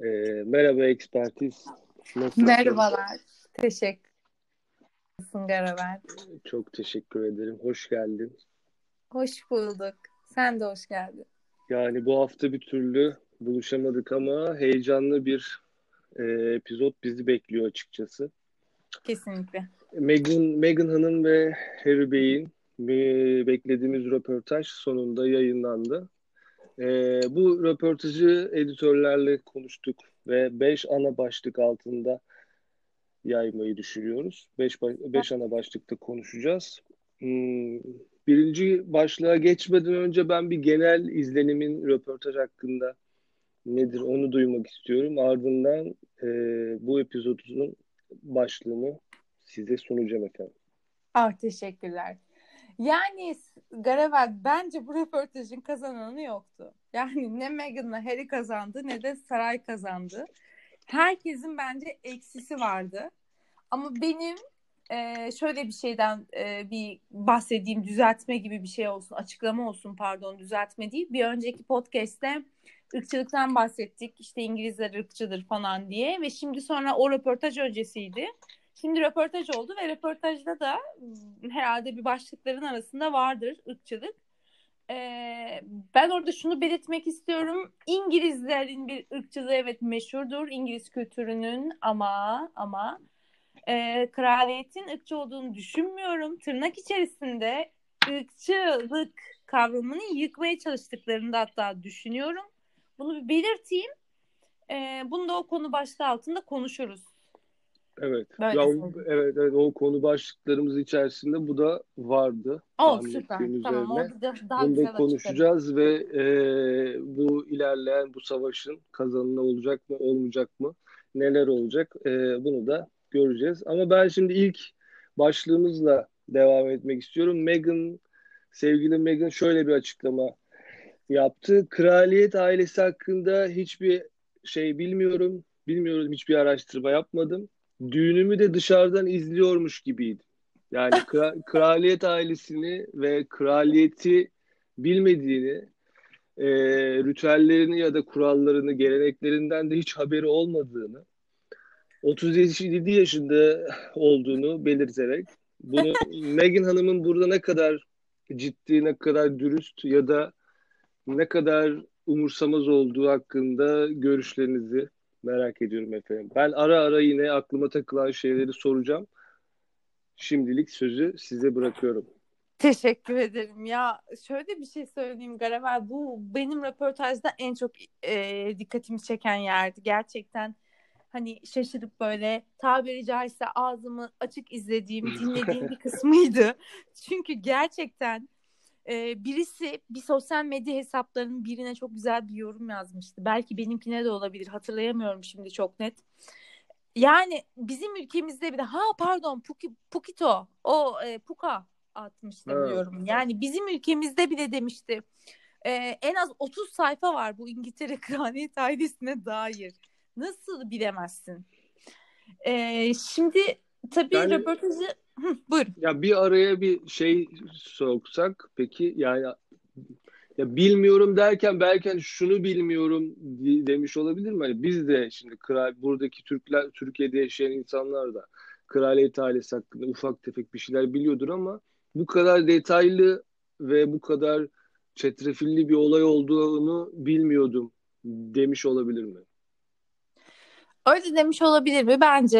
Ee, merhaba Ekspertiz. Nasılsın? Merhabalar. Teşekkür Garaver. Çok teşekkür ederim. Hoş geldin. Hoş bulduk. Sen de hoş geldin. Yani bu hafta bir türlü buluşamadık ama heyecanlı bir e, epizod bizi bekliyor açıkçası. Kesinlikle. Megan, Megan Hanım ve Harry Bey'in beklediğimiz röportaj sonunda yayınlandı. E, bu röportajı editörlerle konuştuk ve 5 ana başlık altında yaymayı düşünüyoruz. 5 beş ana başlıkta konuşacağız. Hmm, birinci başlığa geçmeden önce ben bir genel izlenimin röportaj hakkında nedir onu duymak istiyorum. Ardından e, bu epizodun başlığını size sunacağım efendim. Ah teşekkürler. Yani Garavel bence bu röportajın kazananı yoktu. Yani ne Meghan'la Harry kazandı ne de Saray kazandı. Herkesin bence eksisi vardı. Ama benim e, şöyle bir şeyden e, bir bahsedeyim düzeltme gibi bir şey olsun açıklama olsun pardon düzeltme değil. Bir önceki podcast'te ırkçılıktan bahsettik işte İngilizler ırkçıdır falan diye ve şimdi sonra o röportaj öncesiydi. Şimdi röportaj oldu ve röportajda da herhalde bir başlıkların arasında vardır ırkçılık. Ee, ben orada şunu belirtmek istiyorum. İngilizlerin bir ırkçılığı evet meşhurdur İngiliz kültürünün ama ama e, kraliyetin ırkçı olduğunu düşünmüyorum. Tırnak içerisinde ırkçılık kavramını yıkmaya çalıştıklarını da hatta düşünüyorum. Bunu bir belirteyim. E, bunu da o konu başlığı altında konuşuruz. Evet. Böyle ya, evet, evet o konu başlıklarımız içerisinde bu da vardı. Oh süper. Tamam da daha Bunu da konuşacağız açıklarım. ve e, bu ilerleyen bu savaşın kazanını olacak mı olmayacak mı neler olacak e, bunu da göreceğiz. Ama ben şimdi ilk başlığımızla devam etmek istiyorum. Meghan, sevgili Meghan şöyle bir açıklama yaptı. Kraliyet ailesi hakkında hiçbir şey bilmiyorum. Bilmiyorum hiçbir araştırma yapmadım düğünümü de dışarıdan izliyormuş gibiydim. Yani kra- kraliyet ailesini ve kraliyeti bilmediğini, e, ritüellerini ya da kurallarını, geleneklerinden de hiç haberi olmadığını, 37 yaşında olduğunu belirterek bunu Meghan Hanım'ın burada ne kadar ciddi, ne kadar dürüst ya da ne kadar umursamaz olduğu hakkında görüşlerinizi Merak ediyorum efendim. Ben ara ara yine aklıma takılan şeyleri soracağım. Şimdilik sözü size bırakıyorum. Teşekkür ederim. Ya şöyle bir şey söyleyeyim Garavel. Bu benim röportajda en çok e, dikkatimi çeken yerdi. Gerçekten hani şaşırıp böyle tabiri caizse ağzımı açık izlediğim, dinlediğim bir kısmıydı. Çünkü gerçekten e, birisi bir sosyal medya hesaplarının birine çok güzel bir yorum yazmıştı. Belki benimkine de olabilir hatırlayamıyorum şimdi çok net. Yani bizim ülkemizde bir de ha pardon Puki, Pukito o e, Puka atmıştı evet. diyorum. Yani bizim ülkemizde bile demişti. E, en az 30 sayfa var bu İngiltere kraliyet ailesine dair. Nasıl bilemezsin? E, şimdi tabii yani, röportajı Hı, buyurun. Ya bir araya bir şey soksak peki yani ya bilmiyorum derken belki hani şunu bilmiyorum demiş olabilir mi? Hani biz de şimdi kral buradaki Türkler Türkiye'de yaşayan insanlar da kraliyet ailesi hakkında ufak tefek bir şeyler biliyordur ama bu kadar detaylı ve bu kadar çetrefilli bir olay olduğunu bilmiyordum demiş olabilir mi? Öyle demiş olabilir mi? Bence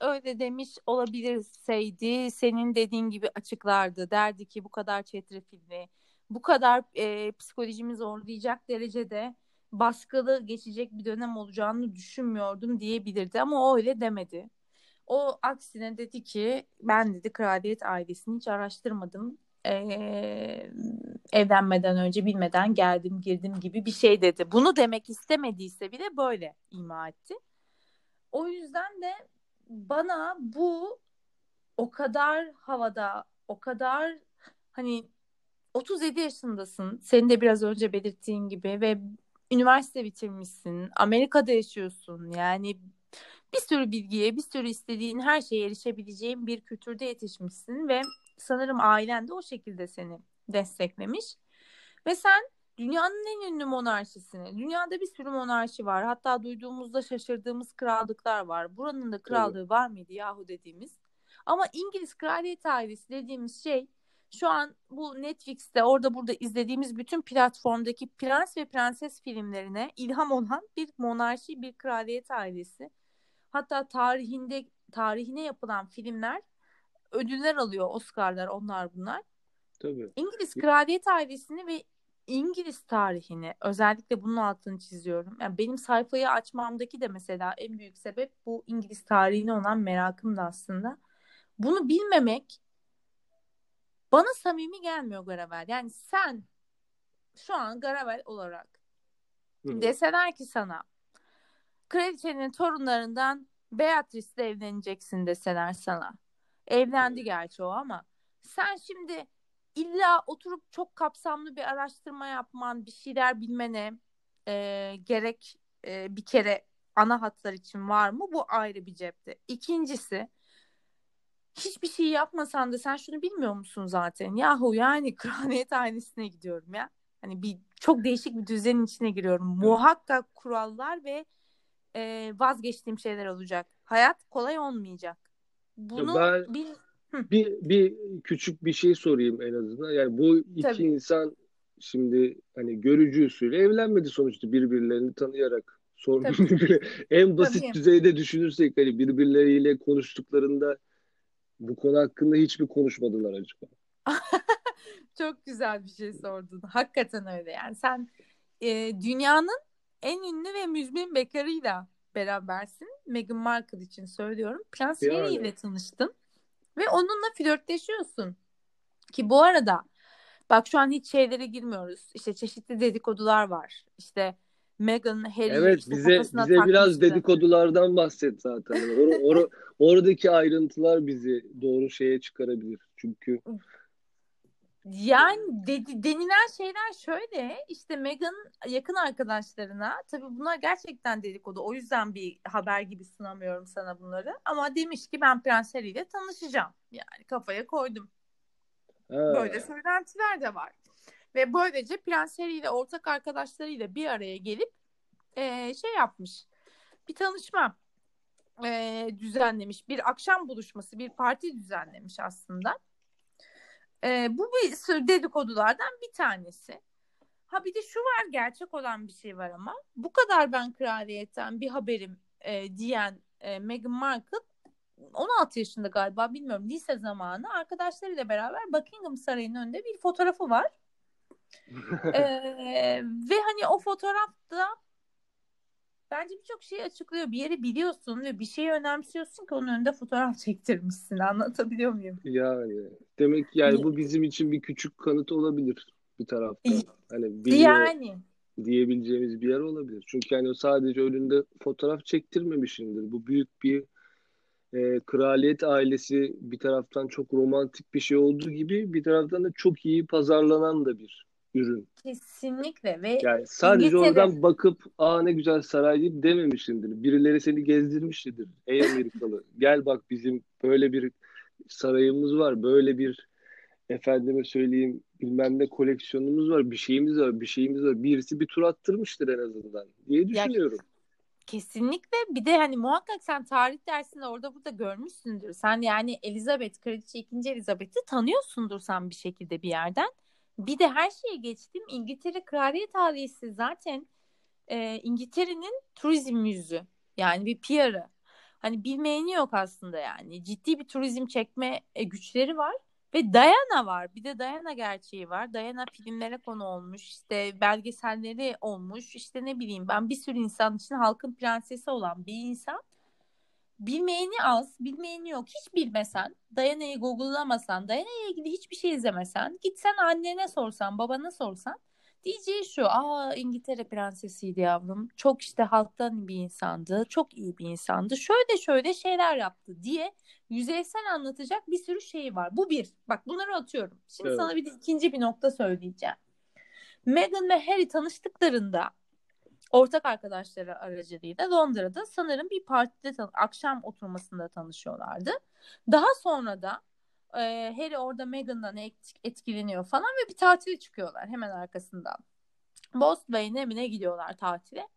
öyle demiş olabilirseydi senin dediğin gibi açıklardı. Derdi ki bu kadar çetrefilli, bu kadar e, psikolojimi zorlayacak derecede baskılı geçecek bir dönem olacağını düşünmüyordum diyebilirdi ama o öyle demedi. O aksine dedi ki ben dedi kraliyet ailesini hiç araştırmadım. Ee, evlenmeden önce bilmeden geldim girdim gibi bir şey dedi. Bunu demek istemediyse bile böyle ima etti. O yüzden de bana bu o kadar havada, o kadar hani 37 yaşındasın. Senin de biraz önce belirttiğin gibi ve üniversite bitirmişsin. Amerika'da yaşıyorsun. Yani bir sürü bilgiye, bir sürü istediğin her şeye erişebileceğin bir kültürde yetişmişsin ve sanırım ailen de o şekilde seni desteklemiş. Ve sen dünyanın en ünlü monarşisini. Dünyada bir sürü monarşi var. Hatta duyduğumuzda şaşırdığımız krallıklar var. Buranın da krallığı Tabii. var mıydı yahu dediğimiz. Ama İngiliz kraliyet ailesi dediğimiz şey şu an bu Netflix'te orada burada izlediğimiz bütün platformdaki prens ve prenses filmlerine ilham olan bir monarşi, bir kraliyet ailesi. Hatta tarihinde tarihine yapılan filmler ödüller alıyor, Oscar'lar onlar bunlar. Tabii. İngiliz kraliyet ailesini ve İngiliz tarihini özellikle bunun altını çiziyorum. Yani benim sayfayı açmamdaki de mesela en büyük sebep bu İngiliz tarihine olan merakım da aslında. Bunu bilmemek bana samimi gelmiyor Garavel. Yani sen şu an Garavel olarak Hı. deseler ki sana kraliçenin torunlarından Beatrice'le evleneceksin deseler sana. Evlendi gerçi o ama sen şimdi illa oturup çok kapsamlı bir araştırma yapman, bir şeyler bilmene e, gerek e, bir kere ana hatlar için var mı? Bu ayrı bir cepte. İkincisi hiçbir şey yapmasan da sen şunu bilmiyor musun zaten? Yahu yani kraliyet ailesine gidiyorum ya. Hani bir çok değişik bir düzenin içine giriyorum. Muhakkak kurallar ve e, vazgeçtiğim şeyler olacak. Hayat kolay olmayacak. Bunu ben bil... bir bir küçük bir şey sorayım en azından. Yani bu iki Tabii. insan şimdi hani görücü usulü evlenmedi sonuçta birbirlerini tanıyarak. Sorun en basit Tabii. düzeyde düşünürsek hani birbirleriyle konuştuklarında bu konu hakkında hiç mi konuşmadılar acaba? Çok güzel bir şey sordun. Hakikaten öyle yani. Sen e, dünyanın en ünlü ve müzmin bekarıyla berabersin. Meghan Markle için söylüyorum. Prens yani. Harry ile tanıştın. Ve onunla flörtleşiyorsun. Ki bu arada bak şu an hiç şeylere girmiyoruz. İşte çeşitli dedikodular var. İşte Meghan Harry Evet işte bize bize takmıştı. biraz dedikodulardan bahset zaten. Or, or, oradaki ayrıntılar bizi doğru şeye çıkarabilir. Çünkü yani dedi, denilen şeyler şöyle işte Meghan yakın arkadaşlarına tabii bunlar gerçekten dedikodu o yüzden bir haber gibi sunamıyorum sana bunları ama demiş ki ben Prens Harry ile tanışacağım yani kafaya koydum. Ha. Böyle söylentiler de var. Ve böylece Prens Harry ile ortak arkadaşlarıyla bir araya gelip e, şey yapmış. Bir tanışma e, düzenlemiş. Bir akşam buluşması, bir parti düzenlemiş aslında. E, bu bir dedikodulardan bir tanesi. Ha bir de şu var gerçek olan bir şey var ama bu kadar ben kraliyetten bir haberim e, diyen e, Meghan Markle 16 yaşında galiba bilmiyorum lise zamanı arkadaşlarıyla beraber Buckingham Sarayı'nın önünde bir fotoğrafı var. ee, ve hani o fotoğrafta bence birçok şeyi açıklıyor. Bir yeri biliyorsun ve bir şeyi önemsiyorsun ki onun önünde fotoğraf çektirmişsin. Anlatabiliyor muyum? Yani demek yani bu bizim için bir küçük kanıt olabilir bir tarafta. Hani biliyor yani diyebileceğimiz bir yer olabilir. Çünkü yani sadece önünde fotoğraf çektirmemişindir. Bu büyük bir e, kraliyet ailesi bir taraftan çok romantik bir şey olduğu gibi bir taraftan da çok iyi pazarlanan da bir ürün. Kesinlikle ve yani sadece İngiltere... oradan bakıp aa ne güzel saray deyip dememişsindir. Birileri seni gezdirmiştir. Ey Amerikalı gel bak bizim böyle bir sarayımız var. Böyle bir efendime söyleyeyim bilmem ne koleksiyonumuz var. Bir şeyimiz var. Bir şeyimiz var. Birisi bir tur attırmıştır en azından diye düşünüyorum. Ya, kesinlikle bir de hani muhakkak sen tarih dersinde orada burada görmüşsündür. Sen yani Elizabeth, Kraliçe 2. Elizabeth'i tanıyorsundur sen bir şekilde bir yerden. Bir de her şeye geçtim. İngiltere Kraliyet ailesi zaten e, İngiltere'nin turizm yüzü. Yani bir PR'ı. Hani bilmeyeni yok aslında yani. Ciddi bir turizm çekme e, güçleri var. Ve Diana var. Bir de Diana gerçeği var. Diana filmlere konu olmuş. İşte belgeselleri olmuş. İşte ne bileyim ben bir sürü insan için halkın prensesi olan bir insan bilmeyeni az, bilmeyeni yok. Hiç bilmesen, Dayana'yı Google'lamasan, Dayana'ya ilgili hiçbir şey izlemesen, gitsen annene sorsan, babana sorsan diyeceği şu, aa İngiltere prensesiydi yavrum. Çok işte halktan bir insandı, çok iyi bir insandı. Şöyle şöyle şeyler yaptı diye yüzeysel anlatacak bir sürü şey var. Bu bir. Bak bunları atıyorum. Şimdi evet. sana bir de ikinci bir nokta söyleyeceğim. Meghan ve Harry tanıştıklarında ortak arkadaşları aracılığıyla Londra'da sanırım bir partide akşam oturmasında tanışıyorlardı. Daha sonra da e, Harry orada Meghan'dan et- etkileniyor falan ve bir tatile çıkıyorlar hemen arkasından. Boston evine gidiyorlar tatile.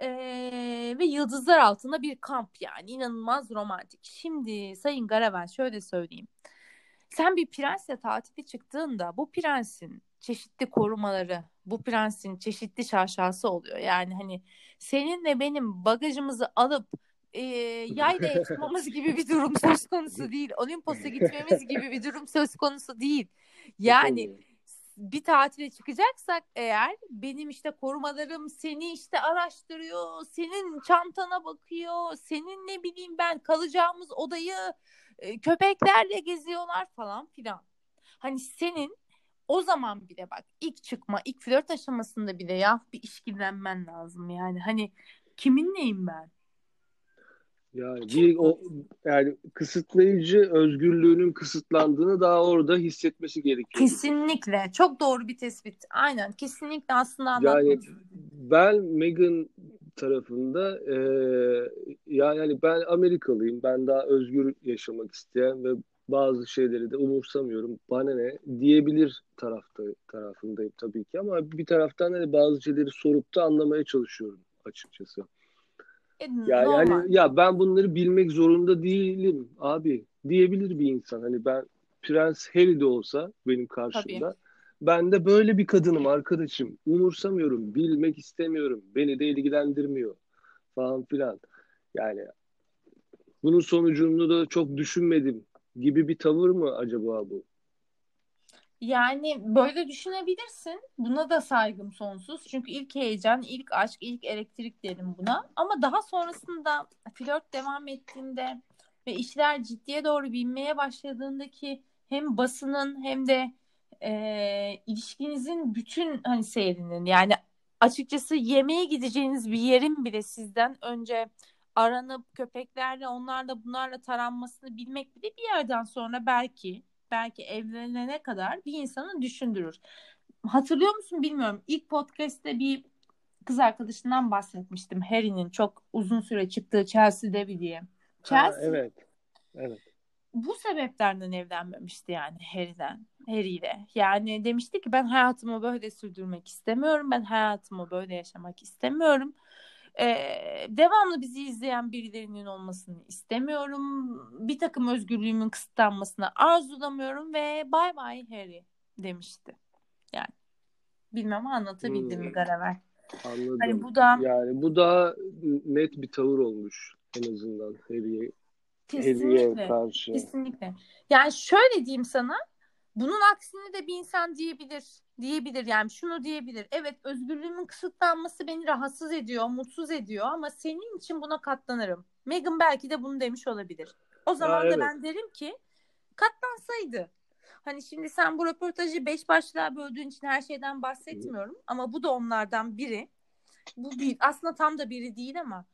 Ee, ve yıldızlar altında bir kamp yani inanılmaz romantik. Şimdi Sayın Garavel şöyle söyleyeyim. Sen bir prensle tatile çıktığında bu prensin çeşitli korumaları, bu prensin çeşitli şaşası oluyor. Yani hani seninle benim bagajımızı alıp e, yayla çıkmamız gibi bir durum söz konusu değil. Olimpos'a gitmemiz gibi bir durum söz konusu değil. Yani bir tatile çıkacaksak eğer benim işte korumalarım seni işte araştırıyor, senin çantana bakıyor, senin ne bileyim ben kalacağımız odayı e, köpeklerle geziyorlar falan filan. Hani senin o zaman bile bak ilk çıkma, ilk flört aşamasında bile ya bir işkillenmen lazım yani. Hani kimin neyim ben? Yani bir o yani kısıtlayıcı özgürlüğünün kısıtlandığını daha orada hissetmesi gerekiyor. Kesinlikle. Çok doğru bir tespit. Aynen. Kesinlikle aslında anlatmak Yani ben Meghan tarafında e, yani ben Amerikalıyım. Ben daha özgür yaşamak isteyen ve bazı şeyleri de umursamıyorum. Bana ne diyebilir tarafta tarafındayım tabii ki ama bir taraftan da bazı şeyleri sorup da anlamaya çalışıyorum açıkçası. E, Yani normal. hani ya ben bunları bilmek zorunda değilim abi diyebilir bir insan. Hani ben Prens Harry de olsa benim karşımda ben de böyle bir kadınım arkadaşım. Umursamıyorum, bilmek istemiyorum. Beni de ilgilendirmiyor falan filan. Yani bunun sonucunu da çok düşünmedim gibi bir tavır mı acaba bu? Yani böyle düşünebilirsin. Buna da saygım sonsuz. Çünkü ilk heyecan, ilk aşk, ilk elektrik derim buna. Ama daha sonrasında flört devam ettiğinde ve işler ciddiye doğru binmeye başladığındaki hem basının hem de e, ilişkinizin bütün hani seyrinin yani açıkçası yemeğe gideceğiniz bir yerin bile sizden önce aranıp köpeklerle onlarla bunlarla taranmasını bilmek bile bir yerden sonra belki belki evlenene kadar bir insanı düşündürür. Hatırlıyor musun bilmiyorum. İlk podcast'te bir kız arkadaşından bahsetmiştim. Harry'nin çok uzun süre çıktığı Chelsea Devi diye. Chelsea Ha, evet. Evet. bu sebeplerden evlenmemişti yani Harry'den. Harry ile. Yani demişti ki ben hayatımı böyle sürdürmek istemiyorum. Ben hayatımı böyle yaşamak istemiyorum. Ee, devamlı bizi izleyen birilerinin olmasını istemiyorum. Bir takım özgürlüğümün kısıtlanmasını arzulamıyorum ve bye bye Harry demişti. Yani bilmem anlatabildim mi Hmm. Garaver? Anladım. Hani bu da Yani bu daha net bir tavır olmuş en azından Harry'e kesinlikle karşı. kesinlikle. Yani şöyle diyeyim sana bunun aksini de bir insan diyebilir. Diyebilir yani şunu diyebilir. Evet özgürlüğümün kısıtlanması beni rahatsız ediyor, mutsuz ediyor ama senin için buna katlanırım. Meghan belki de bunu demiş olabilir. O zaman da evet. ben derim ki katlansaydı. Hani şimdi sen bu röportajı beş başlığa böldüğün için her şeyden bahsetmiyorum ama bu da onlardan biri. Bu bir aslında tam da biri değil ama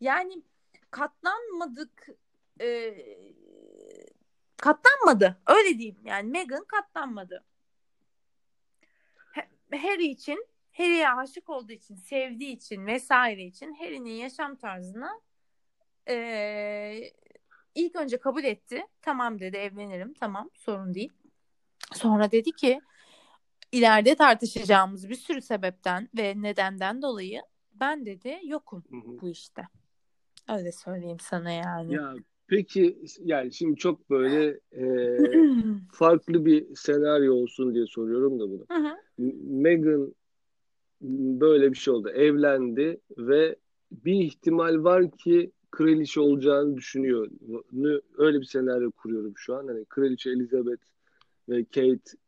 yani katlanmadık e, katlanmadı. Öyle diyeyim. Yani Meghan katlanmadı. Ha- Harry için Harry'e aşık olduğu için, sevdiği için vesaire için Harry'nin yaşam tarzına e, ilk önce kabul etti. Tamam dedi evlenirim. Tamam sorun değil. Sonra dedi ki ileride tartışacağımız bir sürü sebepten ve nedenden dolayı ben dedi yokum Hı hı. bu işte. Öyle söyleyeyim sana yani. Ya peki yani şimdi çok böyle e, farklı bir senaryo olsun diye soruyorum da bunu. Meghan böyle bir şey oldu. Evlendi ve bir ihtimal var ki kraliçe olacağını düşünüyor. Öyle bir senaryo kuruyorum şu an. Hani kraliçe Elizabeth ve Kate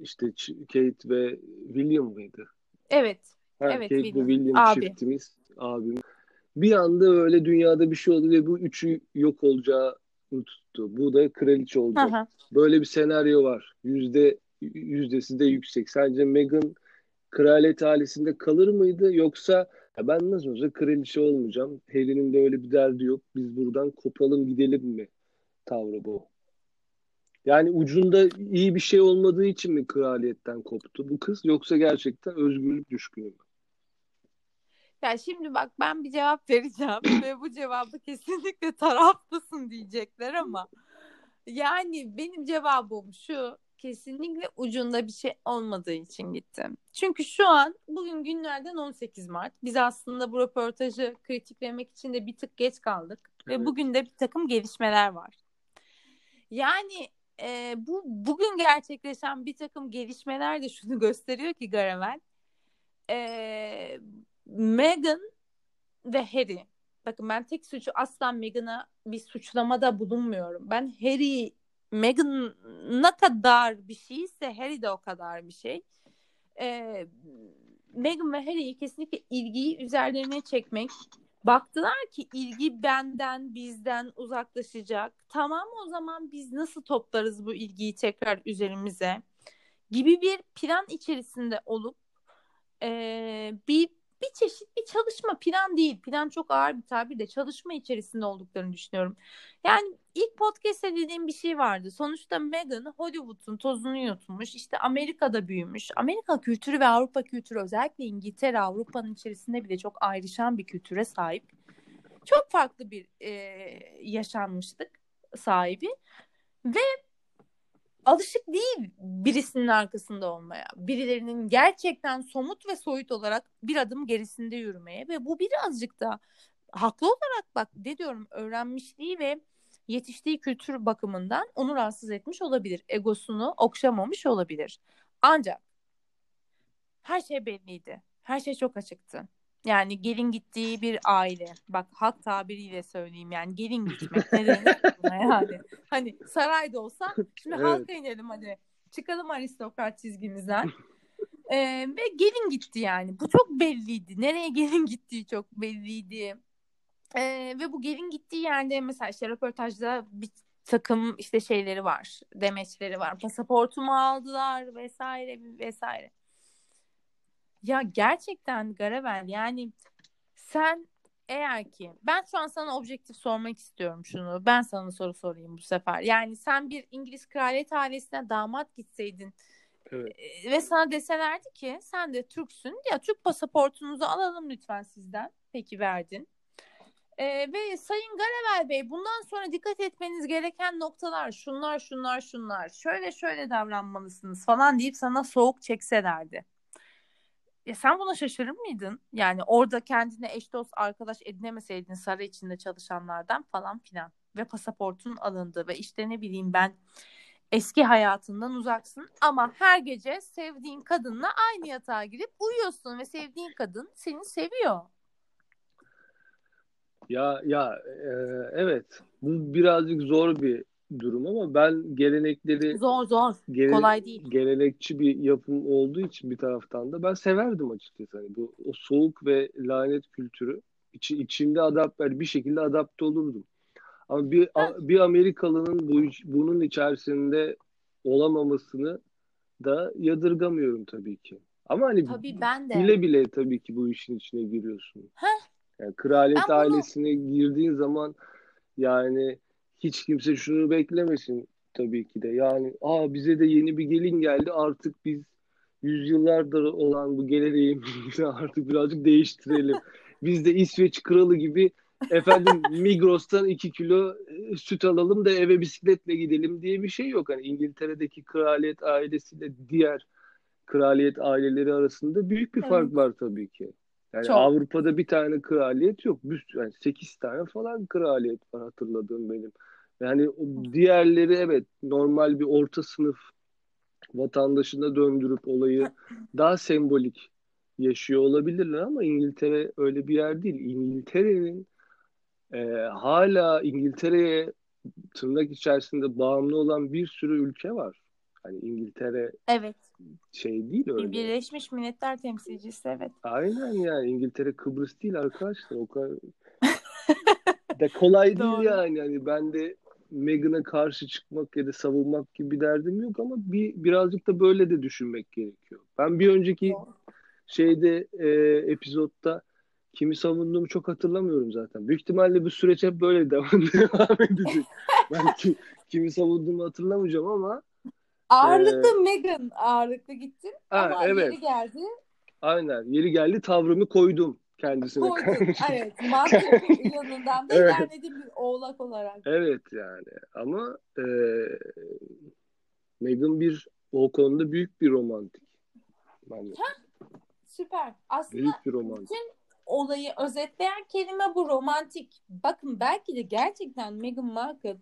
işte Kate ve William mıydı? Evet. Ha, Evet, Kate William. ve William Abi. çiftimiz, abim. Bir anda öyle dünyada bir şey oldu ve bu üçü yok olacağı tuttu. Bu da kraliçe olacak. hı. Böyle bir senaryo var. Yüzde yüzdesi de yüksek. Sence Meghan kraliyet ailesinde kalır mıydı yoksa ya ben nasıl olsa kraliçe olmayacağım. Harry'nin de öyle bir derdi yok. Biz buradan kopalım gidelim mi? Tavrı bu. Yani ucunda iyi bir şey olmadığı için mi kraliyetten koptu bu kız yoksa gerçekten özgürlük düşkünü mü? Ya şimdi bak ben bir cevap vereceğim ve bu cevabı kesinlikle taraflısın diyecekler ama yani benim cevabım şu kesinlikle ucunda bir şey olmadığı için gittim. Çünkü şu an bugün günlerden 18 Mart. Biz aslında bu röportajı kritiklemek için de bir tık geç kaldık. Evet. Ve bugün de bir takım gelişmeler var. Yani e, bu bugün gerçekleşen bir takım gelişmeler de şunu gösteriyor ki Garavel. E, Meghan ve Harry. Bakın ben tek suçu asla Meghan'a bir suçlamada bulunmuyorum. Ben Harry Meghan ne kadar bir şeyse Harry de o kadar bir şey. Ee, Meghan ve Harry'i kesinlikle ilgiyi üzerlerine çekmek. Baktılar ki ilgi benden, bizden uzaklaşacak. Tamam o zaman biz nasıl toplarız bu ilgiyi tekrar üzerimize? Gibi bir plan içerisinde olup e, bir bir çeşit bir çalışma plan değil. Plan çok ağır bir tabir de çalışma içerisinde olduklarını düşünüyorum. Yani ilk podcast'te dediğim bir şey vardı. Sonuçta Meghan Hollywood'un tozunu yutmuş. İşte Amerika'da büyümüş. Amerika kültürü ve Avrupa kültürü özellikle İngiltere Avrupa'nın içerisinde bile çok ayrışan bir kültüre sahip. Çok farklı bir e, yaşanmıştık sahibi. Ve alışık değil birisinin arkasında olmaya. Birilerinin gerçekten somut ve soyut olarak bir adım gerisinde yürümeye ve bu birazcık da haklı olarak bak ne diyorum öğrenmişliği ve yetiştiği kültür bakımından onu rahatsız etmiş olabilir. Egosunu okşamamış olabilir. Ancak her şey belliydi. Her şey çok açıktı. Yani gelin gittiği bir aile. Bak halk tabiriyle söyleyeyim yani gelin gitmek ne denir yani. Hani sarayda olsa şimdi evet. halka inelim hadi. Çıkalım aristokrat çizgimizden. Ee, ve gelin gitti yani. Bu çok belliydi. Nereye gelin gittiği çok belliydi. Ee, ve bu gelin gittiği yerde mesela işte röportajda bir takım işte şeyleri var. Demeçleri var. Pasaportumu aldılar vesaire vesaire. Ya gerçekten Garavel yani sen eğer ki ben şu an sana objektif sormak istiyorum şunu. Ben sana soru sorayım bu sefer. Yani sen bir İngiliz kraliyet ailesine damat gitseydin evet. E, ve sana deselerdi ki sen de Türksün ya Türk pasaportunuzu alalım lütfen sizden. Peki verdin. Ee, ve Sayın Garavel Bey bundan sonra dikkat etmeniz gereken noktalar şunlar şunlar şunlar şöyle şöyle davranmalısınız falan deyip sana soğuk çekselerdi ya sen buna şaşırır mıydın? Yani orada kendine eş dost arkadaş edinemeseydin saray içinde çalışanlardan falan filan ve pasaportun alındı ve işte ne bileyim ben eski hayatından uzaksın ama her gece sevdiğin kadınla aynı yatağa girip uyuyorsun ve sevdiğin kadın seni seviyor. Ya ya e, evet bu birazcık zor bir durum ama ben gelenekleri zor zor gele, kolay değil. Gelenekçi bir yapım olduğu için bir taraftan da ben severdim açıkçası. Hani bu o soğuk ve lanet kültürü içi, içinde adapte bir şekilde adapte olurdum. Ama bir a, bir Amerikalının bu bunun içerisinde olamamasını da yadırgamıyorum tabii ki. Ama hani tabii ben de. bile bile tabii ki bu işin içine giriyorsun. Heh. Yani kraliyet ben ailesine bunu... girdiğin zaman yani hiç kimse şunu beklemesin tabii ki de. Yani aa bize de yeni bir gelin geldi artık biz yüzyıllardır olan bu geleneğimizi artık birazcık değiştirelim. Biz de İsveç kralı gibi efendim Migros'tan 2 kilo e, süt alalım da eve bisikletle gidelim diye bir şey yok. Hani İngiltere'deki kraliyet ailesiyle diğer kraliyet aileleri arasında büyük bir evet. fark var tabii ki. Yani Çok. Avrupa'da bir tane kraliyet yok. Yani 8 tane falan kraliyet var hatırladığım benim. Yani diğerleri evet normal bir orta sınıf vatandaşına döndürüp olayı daha sembolik yaşıyor olabilirler ama İngiltere öyle bir yer değil. İngiltere'nin e, hala İngiltere'ye tırnak içerisinde bağımlı olan bir sürü ülke var. Hani İngiltere evet. şey değil öyle. Birleşmiş Milletler temsilcisi evet. Aynen yani İngiltere Kıbrıs değil arkadaşlar. O kadar da kolay değil yani. yani ben de Meghan'a karşı çıkmak ya da savunmak gibi bir derdim yok ama bir birazcık da böyle de düşünmek gerekiyor. Ben bir önceki şeyde e, epizodda kimi savunduğumu çok hatırlamıyorum zaten. Büyük ihtimalle bu süreç hep böyle devam, devam edecek. ben ki, kimi savunduğumu hatırlamayacağım ama ağırlıklı e, Meghan ağırlıklı gittin ha, ama evet. yeri geldi. Aynen. Yeri geldi tavrımı koydum kendisine Koydun, evet. Mantık yanından da evet. ilerledim bir oğlak olarak. Evet yani ama e, Meghan bir o konuda büyük bir romantik. Yani. Süper. Aslında büyük bir romantik. bütün olayı özetleyen kelime bu romantik. Bakın belki de gerçekten Meghan Markle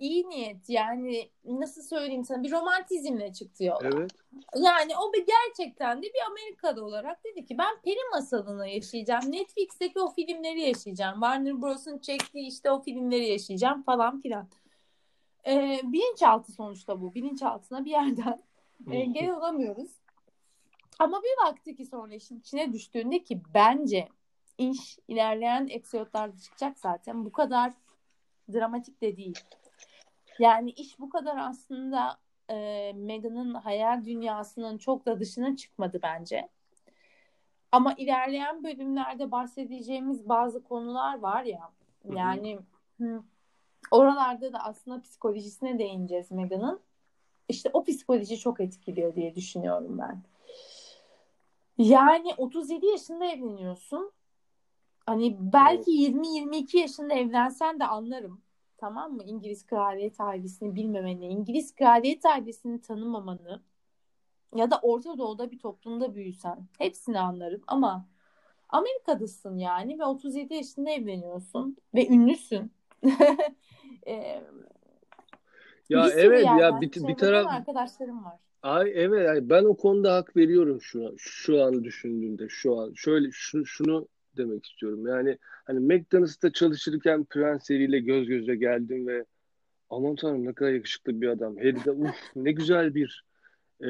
iyi niyet yani nasıl söyleyeyim sana bir romantizmle çıktı yola. Evet. Yani o bir gerçekten de bir Amerikalı olarak dedi ki ben peri masalını yaşayacağım. Netflix'teki o filmleri yaşayacağım. Warner Bros'un çektiği işte o filmleri yaşayacağım falan filan. Ee, bilinçaltı sonuçta bu. Bilinçaltına bir yerden engel olamıyoruz. Ama bir baktı ki sonra işin içine düştüğünde ki bence iş ilerleyen episodlarda çıkacak zaten. Bu kadar dramatik de değil. Yani iş bu kadar aslında e, Meghan'ın hayal dünyasının çok da dışına çıkmadı bence. Ama ilerleyen bölümlerde bahsedeceğimiz bazı konular var ya. Yani hı, oralarda da aslında psikolojisine değineceğiz Meghan'ın. İşte o psikoloji çok etkiliyor diye düşünüyorum ben. Yani 37 yaşında evleniyorsun. Hani belki 20-22 yaşında evlensen de anlarım. Tamam mı? İngiliz kraliyet ailesini bilmemeni, İngiliz kraliyet ailesini tanımamanı ya da Orta Doğu'da bir toplumda büyüsen hepsini anlarım ama Amerika'dasın yani ve 37 yaşında evleniyorsun ve ünlüsün. e, ya bir evet ya bir, bir taraf arkadaşlarım var. Ay evet yani ben o konuda hak veriyorum şu an, şu an düşündüğümde şu an şöyle şu, şunu demek istiyorum. Yani hani McDonald's'ta çalışırken Prens ile göz göze geldim ve aman tanrım ne kadar yakışıklı bir adam. Harry de uf ne güzel bir e,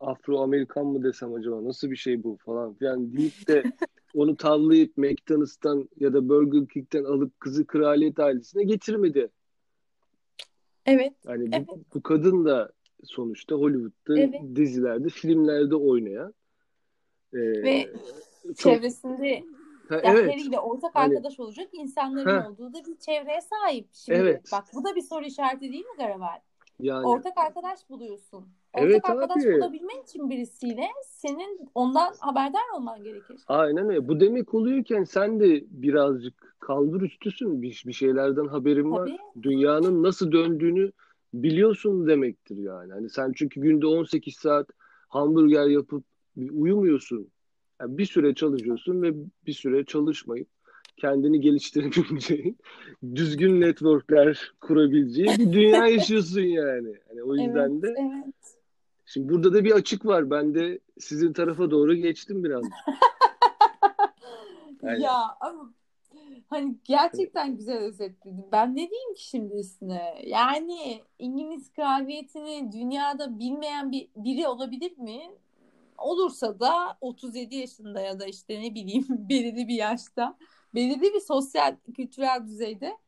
Afro-Amerikan mı desem acaba nasıl bir şey bu falan filan deyip de onu tavlayıp McDonald's'tan ya da Burger King'den alıp kızı kraliyet ailesine getirmedi. Evet. Yani evet. Bu, bu kadın da sonuçta Hollywood'da evet. dizilerde, filmlerde oynayan e, ve çok... çevresinde ha, yani evet. ortak hani, arkadaş olacak insanların ha. olduğu da bir çevreye sahip. Şimdi evet. bak bu da bir soru işareti değil mi Garavel? Yani, ortak arkadaş buluyorsun. Ortak evet arkadaş abi. bulabilmen için birisiyle senin ondan haberdar olman gerekir. Aynen öyle. Bu demek oluyorken sen de birazcık kaldır üstüsün. Bir, bir şeylerden haberin var. Dünyanın nasıl döndüğünü biliyorsun demektir yani. Hani sen çünkü günde 18 saat hamburger yapıp uyumuyorsun. Yani bir süre çalışıyorsun ve bir süre çalışmayıp kendini geliştirebileceğin, düzgün networkler kurabileceğin bir dünya yaşıyorsun yani. Hani o yüzden evet, de evet. Şimdi burada da bir açık var. Ben de sizin tarafa doğru geçtim biraz. yani. Ya ama Hani gerçekten güzel özetledin. Ben ne diyeyim ki şimdi üstüne? Yani İngiliz kraliyetini dünyada bilmeyen bir biri olabilir mi? Olursa da 37 yaşında ya da işte ne bileyim belirli bir yaşta, belirli bir sosyal kültürel düzeyde.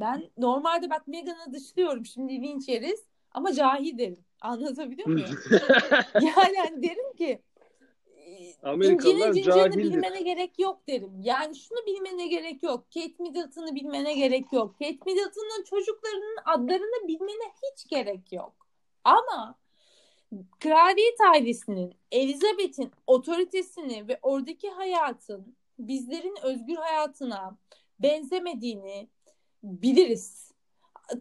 Ben normalde bak Meghan'ı dışlıyorum şimdi linç yeriz ama cahil derim. Anlatabiliyor muyum? yani hani derim ki Amerikalılar İncinin cahildir. bilmene gerek yok derim. Yani şunu bilmene gerek yok. Kate Middleton'ı bilmene gerek yok. Kate Middleton'ın çocuklarının adlarını bilmene hiç gerek yok. Ama kraliyet ailesinin, Elizabeth'in otoritesini ve oradaki hayatın bizlerin özgür hayatına benzemediğini biliriz.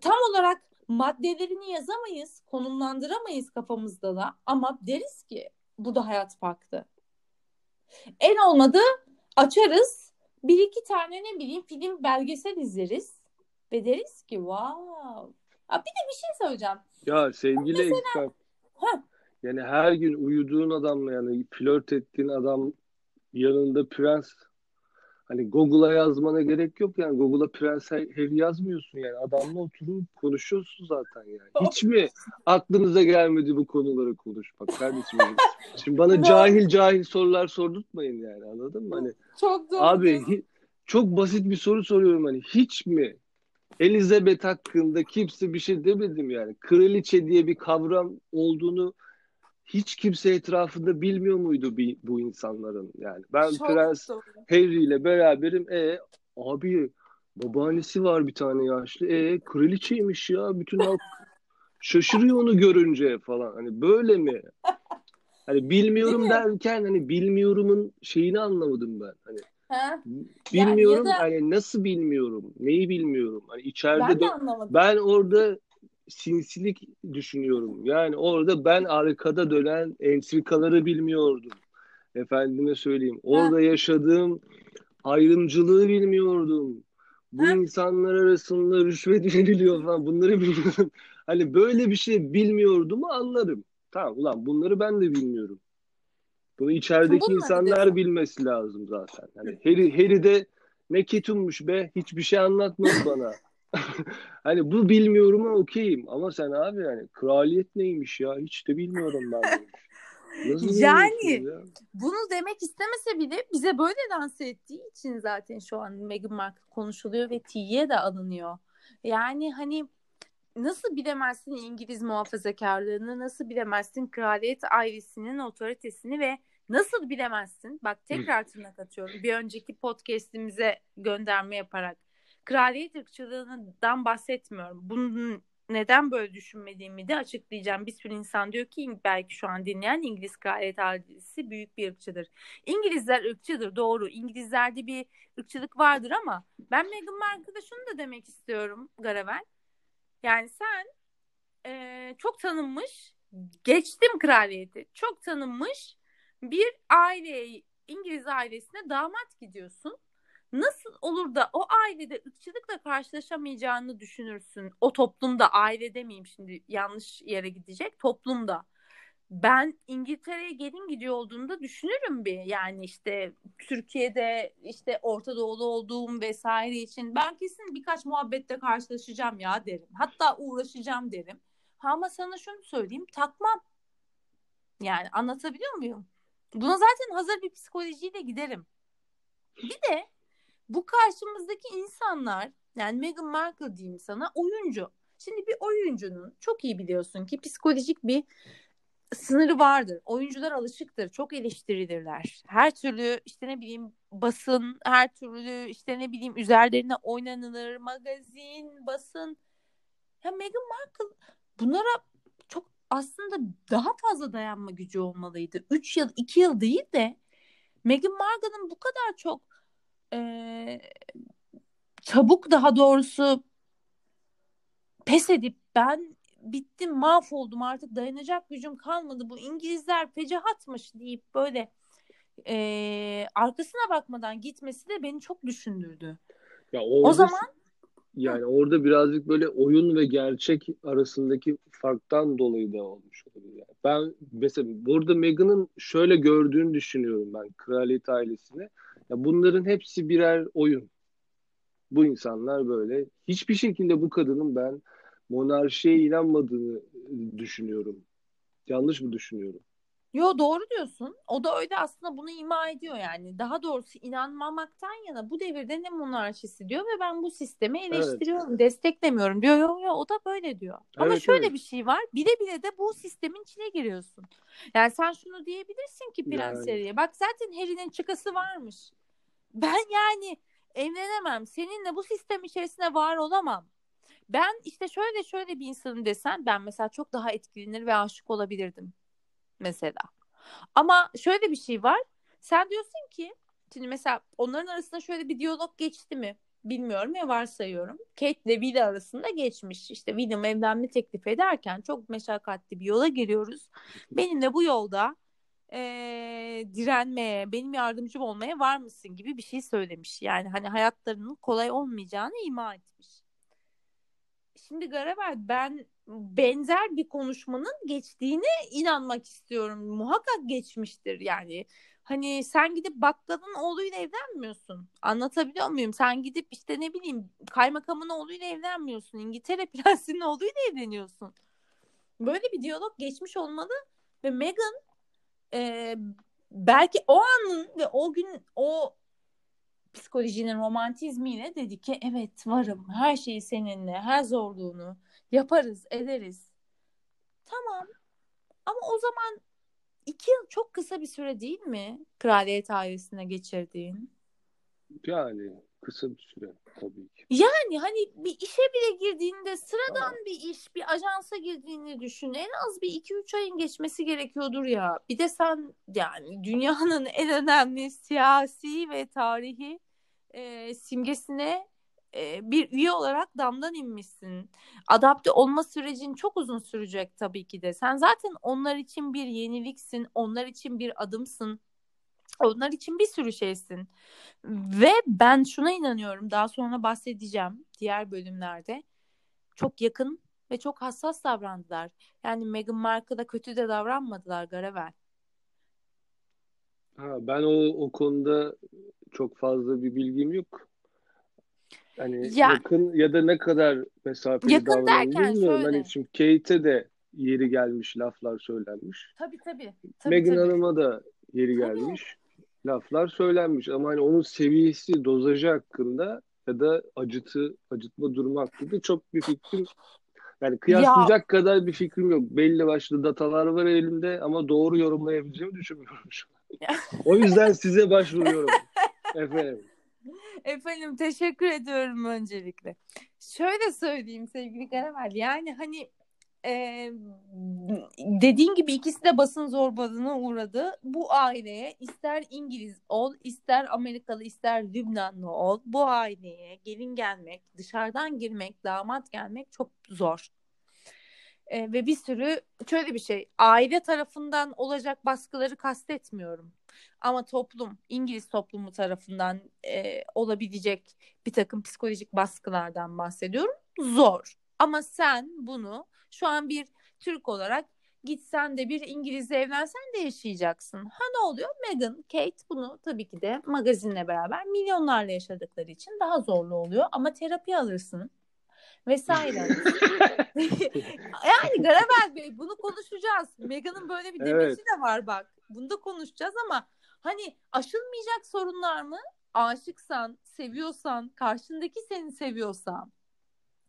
Tam olarak maddelerini yazamayız, konumlandıramayız kafamızda da ama deriz ki bu da hayat farklı. En olmadı açarız bir iki tane ne bileyim film belgesel izleriz ve deriz ki wow. Ha, bir de bir şey söyleyeceğim. Ya sevgili Mesela... Yani her gün uyuduğun adamla yani flört ettiğin adam yanında prens Hani Google'a yazmana gerek yok yani. Google'a Prens Harry yazmıyorsun yani. Adamla oturup konuşuyorsun zaten yani. Hiç mi aklınıza gelmedi bu konuları konuşmak kardeşim? Şimdi bana cahil cahil sorular sordurtmayın yani anladın mı? Hani, çok doğru. Abi çok basit bir soru soruyorum hani. Hiç mi Elizabeth hakkında kimse bir şey demedim yani. Kraliçe diye bir kavram olduğunu hiç kimse etrafında bilmiyor muydu bu insanların yani. Ben Çok Prens doğru. Harry ile beraberim. E abi babaannesi var bir tane yaşlı. E kraliçeymiş ya. Bütün halk şaşırıyor onu görünce falan. Hani böyle mi? Hani bilmiyorum derken hani bilmiyorumun şeyini anlamadım ben. Hani Ha? Bilmiyorum yani da... hani nasıl bilmiyorum? Neyi bilmiyorum? Hani içeride ben, de, ben orada sinsilik düşünüyorum. Yani orada ben arkada dönen entrikaları bilmiyordum. Efendime söyleyeyim. Orada ha. yaşadığım ayrımcılığı bilmiyordum. Bu ha. insanlar arasında rüşvet veriliyor falan bunları bilmiyordum. Hani böyle bir şey bilmiyordum anlarım. Tamam ulan bunları ben de bilmiyorum. Bunu içerideki Bunları insanlar diyorsun. bilmesi lazım zaten. Hani Harry, Harry de ne ketummuş be hiçbir şey anlatmadı bana. hani bu bilmiyorum ama okeyim. Ama sen abi yani kraliyet neymiş ya hiç de bilmiyorum ben. Nasıl yani bunu demek istemese bile bize böyle dans ettiği için zaten şu an Meghan Markle konuşuluyor ve T'ye de alınıyor. Yani hani nasıl bilemezsin İngiliz muhafazakarlığını, nasıl bilemezsin kraliyet ailesinin otoritesini ve nasıl bilemezsin? Bak tekrar tırnak atıyorum. Bir önceki podcast'imize gönderme yaparak kraliyet ırkçılığından bahsetmiyorum. Bunun neden böyle düşünmediğimi de açıklayacağım. Bir sürü insan diyor ki belki şu an dinleyen İngiliz kraliyet ailesi büyük bir ırkçıdır. İngilizler ırkçıdır doğru. İngilizlerde bir ırkçılık vardır ama ben Meghan Markle'da şunu da demek istiyorum Garavel. Yani sen e, çok tanınmış, geçtim kraliyeti, çok tanınmış bir aileye, İngiliz ailesine damat gidiyorsun. Nasıl olur da o ailede ırkçılıkla karşılaşamayacağını düşünürsün. O toplumda, aile demeyeyim şimdi yanlış yere gidecek, toplumda ben İngiltere'ye gelin gidiyor olduğunda düşünürüm bir. Yani işte Türkiye'de işte Orta Doğulu olduğum vesaire için ben kesin birkaç muhabbette karşılaşacağım ya derim. Hatta uğraşacağım derim. Ama sana şunu söyleyeyim takmam. Yani anlatabiliyor muyum? Buna zaten hazır bir psikolojiyle giderim. Bir de bu karşımızdaki insanlar yani Meghan Markle diyeyim sana oyuncu. Şimdi bir oyuncunun çok iyi biliyorsun ki psikolojik bir sınırı vardır. Oyuncular alışıktır. Çok eleştirilirler. Her türlü işte ne bileyim basın, her türlü işte ne bileyim üzerlerine oynanılır. Magazin, basın. Ya Meghan Markle bunlara aslında daha fazla dayanma gücü olmalıydı. 3 yıl, 2 yıl değil de Meghan Markle'ın bu kadar çok e, çabuk daha doğrusu pes edip ben bittim mahvoldum artık dayanacak gücüm kalmadı bu İngilizler fecahatmış deyip böyle e, arkasına bakmadan gitmesi de beni çok düşündürdü. Ya orada, o zaman yani orada birazcık böyle oyun ve gerçek arasındaki farktan dolayı da olmuş olabilir. Yani. Ben mesela burada Meghan'ın şöyle gördüğünü düşünüyorum ben kraliyet ailesini. Ya bunların hepsi birer oyun. Bu insanlar böyle. Hiçbir şekilde bu kadının ben monarşiye inanmadığını düşünüyorum. Yanlış mı düşünüyorum? Yo doğru diyorsun. O da öyle aslında bunu ima ediyor yani. Daha doğrusu inanmamaktan yana bu devirde ne monarşisi diyor ve ben bu sistemi eleştiriyorum, evet. desteklemiyorum diyor. Yo yo o da böyle diyor. Ama evet, şöyle evet. bir şey var. Bile bile de bu sistemin içine giriyorsun. Yani sen şunu diyebilirsin ki Prens yani. Harry'e. Bak zaten Harry'nin çıkası varmış. Ben yani evlenemem. Seninle bu sistem içerisinde var olamam ben işte şöyle şöyle bir insanım desen ben mesela çok daha etkilenir ve aşık olabilirdim mesela. Ama şöyle bir şey var. Sen diyorsun ki şimdi mesela onların arasında şöyle bir diyalog geçti mi? Bilmiyorum ya varsayıyorum. Kate ile Will arasında geçmiş. İşte William evlenme teklif ederken çok meşakkatli bir yola giriyoruz. Benimle bu yolda e, direnmeye, benim yardımcım olmaya var mısın gibi bir şey söylemiş. Yani hani hayatlarının kolay olmayacağını ima etmiş. Şimdi Garavel ben benzer bir konuşmanın geçtiğine inanmak istiyorum. Muhakkak geçmiştir yani. Hani sen gidip bakkalın oğluyla evlenmiyorsun. Anlatabiliyor muyum? Sen gidip işte ne bileyim kaymakamın oğluyla evlenmiyorsun. İngiltere prensinin oğluyla evleniyorsun. Böyle bir diyalog geçmiş olmalı ve Meghan e, belki o anın ve o gün o psikolojinin romantizmiyle dedi ki evet varım her şeyi seninle her zorluğunu yaparız ederiz. Tamam ama o zaman iki yıl çok kısa bir süre değil mi kraliyet ailesine geçirdiğin? Yani kısa bir süre tabii ki. Yani hani bir işe bile girdiğinde sıradan Aa. bir iş bir ajansa girdiğini düşün. En az bir iki üç ayın geçmesi gerekiyordur ya. Bir de sen yani dünyanın en önemli siyasi ve tarihi e, simgesine bir üye olarak damdan inmişsin. Adapte olma sürecin çok uzun sürecek tabii ki de. Sen zaten onlar için bir yeniliksin, onlar için bir adımsın. Onlar için bir sürü şeysin. Ve ben şuna inanıyorum. Daha sonra bahsedeceğim diğer bölümlerde. Çok yakın ve çok hassas davrandılar. Yani Meghan Markle'a kötü de davranmadılar Garavel. Ha, ben o, o konuda çok fazla bir bilgim yok. Hani ya, yakın ya da ne kadar mesafeli yakın derken şöyle. Hani şimdi Kate'e de yeri gelmiş laflar söylenmiş. Tabii tabii. tabii Meghan Hanım'a da yeri tabii. gelmiş laflar söylenmiş. Ama hani onun seviyesi, dozajı hakkında ya da acıtı, acıtma durumu hakkında çok bir fikrim yani kıyaslayacak ya. kadar bir fikrim yok. Belli başlı datalar var elimde ama doğru yorumlayabileceğimi düşünmüyorum şu an. o yüzden size başvuruyorum. Efendim. Efendim teşekkür ediyorum öncelikle. Şöyle söyleyeyim sevgili Karavel. Yani hani e, dediğin gibi ikisi de basın zorbalığına uğradı. Bu aileye ister İngiliz ol, ister Amerikalı, ister Lübnanlı ol. Bu aileye gelin gelmek, dışarıdan girmek, damat gelmek çok zor. E, ve bir sürü şöyle bir şey, aile tarafından olacak baskıları kastetmiyorum. Ama toplum, İngiliz toplumu tarafından e, olabilecek bir takım psikolojik baskılardan bahsediyorum. Zor. Ama sen bunu şu an bir Türk olarak gitsen de bir İngilizle evlensen de yaşayacaksın. Ha ne oluyor? Meghan, Kate bunu tabii ki de magazinle beraber milyonlarla yaşadıkları için daha zorlu oluyor. Ama terapi alırsın vesaire. yani Garabel Bey bunu konuşacağız. Meghan'ın böyle bir demeci evet. de var bak. Bunu da konuşacağız ama hani aşılmayacak sorunlar mı? Aşıksan, seviyorsan, karşındaki seni seviyorsa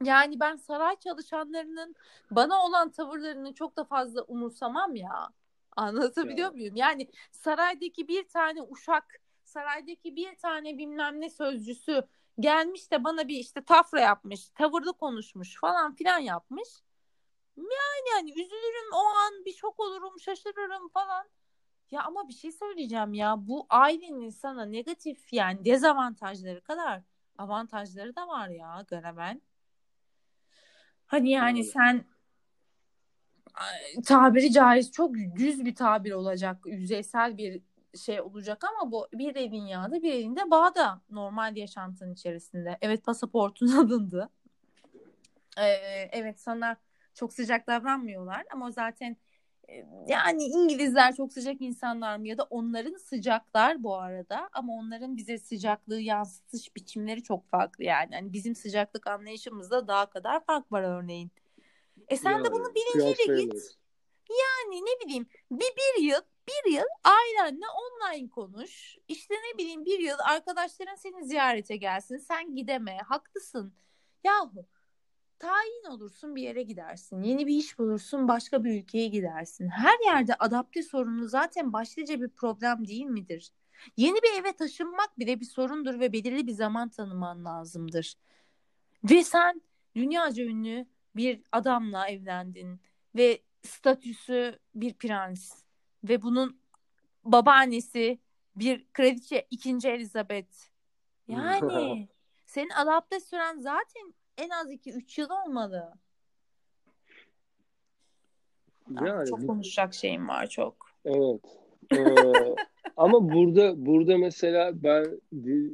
yani ben saray çalışanlarının bana olan tavırlarını çok da fazla umursamam ya. Anlatabiliyor ya. muyum? Yani saraydaki bir tane uşak, saraydaki bir tane bilmem ne sözcüsü gelmiş de bana bir işte tafra yapmış, tavırlı konuşmuş falan filan yapmış. Yani yani üzülürüm o an bir şok olurum, şaşırırım falan. Ya ama bir şey söyleyeceğim ya bu ailenin sana negatif yani dezavantajları kadar avantajları da var ya Garaben. Hani yani sen tabiri caiz çok düz bir tabir olacak, yüzeysel bir şey olacak ama bu bir elin yağda bir elinde bağda normal yaşantının içerisinde. Evet pasaportun alındı. Ee, evet sana çok sıcak davranmıyorlar ama zaten yani İngilizler çok sıcak insanlar mı ya da onların sıcaklar bu arada ama onların bize sıcaklığı yansıtış biçimleri çok farklı yani. yani bizim sıcaklık anlayışımızda daha kadar fark var örneğin. E sen yani, de bunu bilinciyle git. Yani ne bileyim bir, bir yıl bir yıl ailenle online konuş. İşte ne bileyim bir yıl arkadaşların seni ziyarete gelsin. Sen gideme. Haklısın. Yahu tayin olursun bir yere gidersin. Yeni bir iş bulursun başka bir ülkeye gidersin. Her yerde adapte sorunu zaten başlıca bir problem değil midir? Yeni bir eve taşınmak bile bir sorundur ve belirli bir zaman tanıman lazımdır. Ve sen dünyaca ünlü bir adamla evlendin ve statüsü bir prens ve bunun babaannesi bir kraliçe ikinci Elizabeth. Yani senin adapte süren zaten en az 2-3 yıl olmalı. Yani, çok konuşacak şeyim var çok. Evet. Ee, ama burada burada mesela ben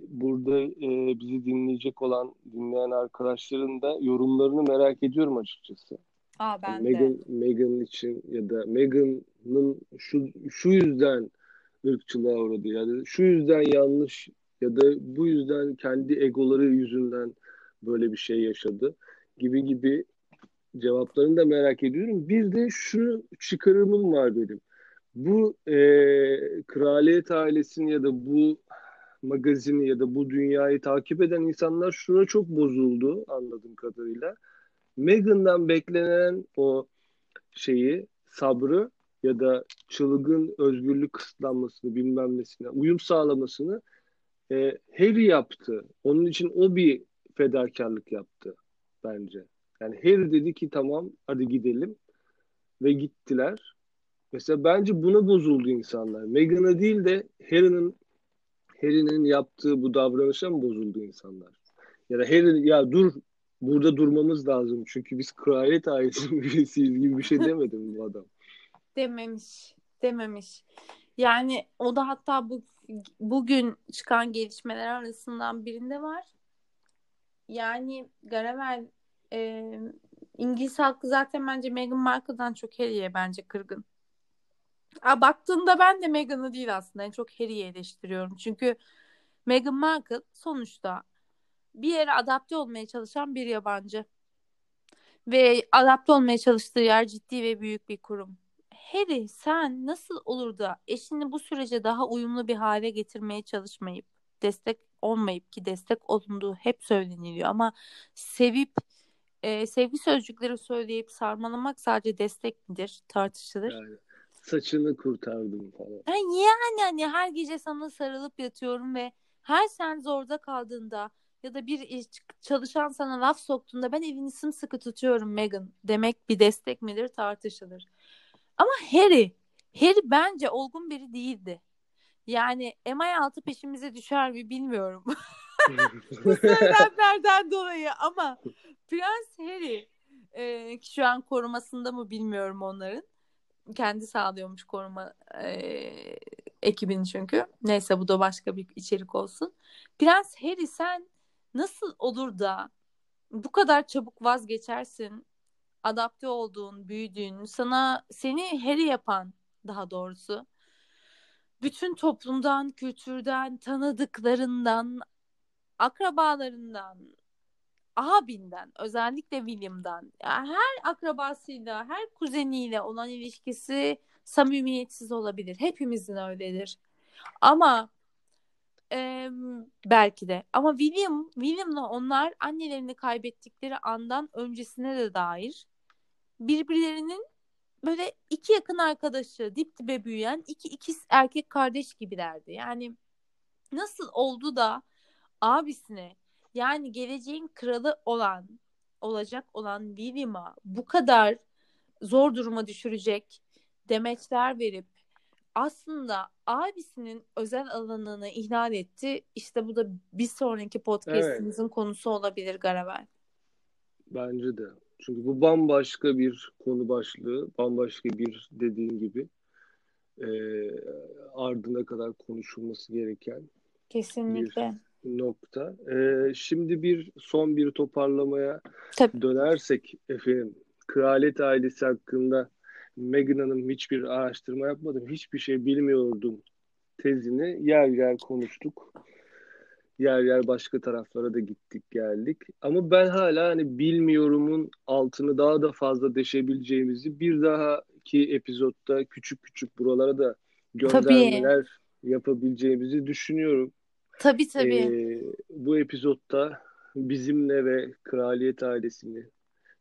burada e, bizi dinleyecek olan dinleyen arkadaşların da yorumlarını merak ediyorum açıkçası. Aa ben yani Meghan, de. Meghan için ya da Meghan'ın şu şu yüzden ırkçılığa uğradı yani şu yüzden yanlış ya da bu yüzden kendi egoları yüzünden böyle bir şey yaşadı gibi gibi cevaplarını da merak ediyorum. Bir de şu çıkarımım var benim. Bu e, kraliyet ailesini ya da bu magazini ya da bu dünyayı takip eden insanlar şuna çok bozuldu anladığım kadarıyla. Meghan'dan beklenen o şeyi, sabrı ya da çılgın özgürlük kısıtlanmasını bilmem nesine uyum sağlamasını e, Harry yaptı. Onun için o bir fedakarlık yaptı bence. Yani Harry dedi ki tamam hadi gidelim ve gittiler. Mesela bence buna bozuldu insanlar. Meghan'a değil de Harry'nin Harry'nin yaptığı bu davranışa mı bozuldu insanlar? ya da Harry ya dur burada durmamız lazım çünkü biz kraliyet ailesinin birisiyiz gibi bir şey demedi mi bu adam? Dememiş. Dememiş. Yani o da hatta bu bugün çıkan gelişmeler arasından birinde var. Yani Garavel e, İngiliz halkı zaten bence Meghan Markle'dan çok Harry'e bence kırgın. A, baktığımda ben de Meghan'ı değil aslında. En çok Harry'i eleştiriyorum. Çünkü Meghan Markle sonuçta bir yere adapte olmaya çalışan bir yabancı. Ve adapte olmaya çalıştığı yer ciddi ve büyük bir kurum. Harry sen nasıl olur da eşini bu sürece daha uyumlu bir hale getirmeye çalışmayıp destek olmayıp ki destek olunduğu hep söyleniliyor ama sevip e, sevgi sözcükleri söyleyip sarmalamak sadece destek midir tartışılır. Yani saçını kurtardım falan. Yani, yani hani her gece sana sarılıp yatıyorum ve her sen zorda kaldığında ya da bir çalışan sana laf soktuğunda ben evini sımsıkı tutuyorum Megan demek bir destek midir tartışılır. Ama Harry, Harry bence olgun biri değildi. Yani MI6 peşimize düşer mi bilmiyorum. Bu söylemlerden dolayı ama Prens Harry e, şu an korumasında mı bilmiyorum onların. Kendi sağlıyormuş koruma e, ekibini çünkü. Neyse bu da başka bir içerik olsun. Prens Harry sen nasıl olur da bu kadar çabuk vazgeçersin? Adapte olduğun, büyüdüğün, sana seni Harry yapan daha doğrusu bütün toplumdan, kültürden, tanıdıklarından, akrabalarından, abinden, özellikle William'dan, yani her akrabasıyla, her kuzeniyle olan ilişkisi samimiyetsiz olabilir. Hepimizin öyledir. Ama e, belki de. Ama William, William'la onlar annelerini kaybettikleri andan öncesine de dair birbirlerinin böyle iki yakın arkadaşı, dip dibe büyüyen iki ikiz erkek kardeş gibilerdi. Yani nasıl oldu da abisine yani geleceğin kralı olan olacak olan William'a bu kadar zor duruma düşürecek demeçler verip aslında abisinin özel alanını ihlal etti. İşte bu da bir sonraki podcastimizin evet. konusu olabilir Garavel. Bence de. Çünkü bu bambaşka bir konu başlığı, bambaşka bir dediğin gibi e, ardına kadar konuşulması gereken Kesinlikle. bir nokta. E, şimdi bir son bir toparlamaya Tabii. dönersek efendim, kraliyet ailesi hakkında Meghan Hanım hiçbir araştırma yapmadım, hiçbir şey bilmiyordum tezini yer yer konuştuk yer yer başka taraflara da gittik geldik. Ama ben hala hani bilmiyorumun altını daha da fazla deşebileceğimizi bir dahaki epizodda küçük küçük buralara da göndermeler tabii. yapabileceğimizi düşünüyorum. Tabii tabii. Ee, bu epizodda bizimle ve kraliyet ailesini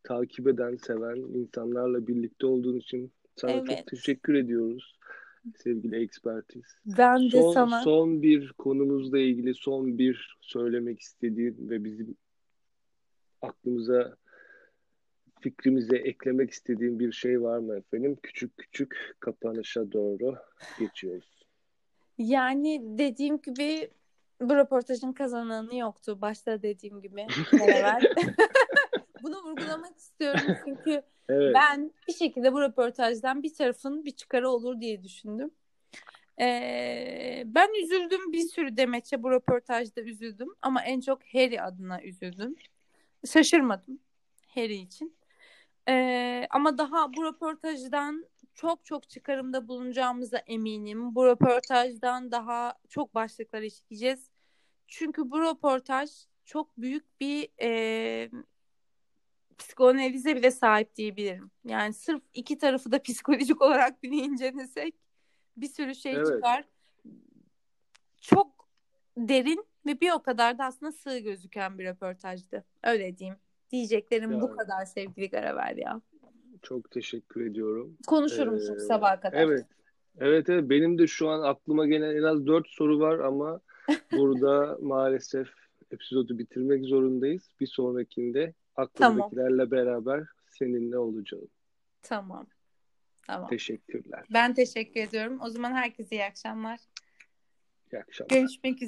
takip eden, seven insanlarla birlikte olduğun için sana evet. çok teşekkür ediyoruz sevgili ekspertiz. Ben de son, sana. Son bir konumuzla ilgili son bir söylemek istediğin ve bizim aklımıza fikrimize eklemek istediğin bir şey var mı efendim? Küçük küçük kapanışa doğru geçiyoruz. Yani dediğim gibi bu röportajın kazananı yoktu. Başta dediğim gibi. Bunu vurgulamak istiyorum çünkü Evet. Ben bir şekilde bu röportajdan bir tarafın bir çıkarı olur diye düşündüm. Ee, ben üzüldüm bir sürü demeçe bu röportajda üzüldüm ama en çok Harry adına üzüldüm. Şaşırmadım Harry için. Ee, ama daha bu röportajdan çok çok çıkarımda bulunacağımıza eminim. Bu röportajdan daha çok başlıklar işleyeceğiz. Çünkü bu röportaj çok büyük bir e, psikoanalize bile sahip diyebilirim. Yani sırf iki tarafı da psikolojik olarak bile incelesek bir sürü şey evet. çıkar. Çok derin ve bir o kadar da aslında sığ gözüken bir röportajdı. Öyle diyeyim. Diyeceklerim yani, bu kadar sevgili Garavel ya. Çok teşekkür ediyorum. Konuşurum ee, sabaha kadar. Evet. Evet evet benim de şu an aklıma gelen en az dört soru var ama burada maalesef epizodu bitirmek zorundayız. Bir sonrakinde aklımdakilerle tamam. beraber seninle olacağım. Tamam. Tamam. Teşekkürler. Ben teşekkür ediyorum. O zaman herkese iyi akşamlar. İyi akşamlar. Görüşmek üzere.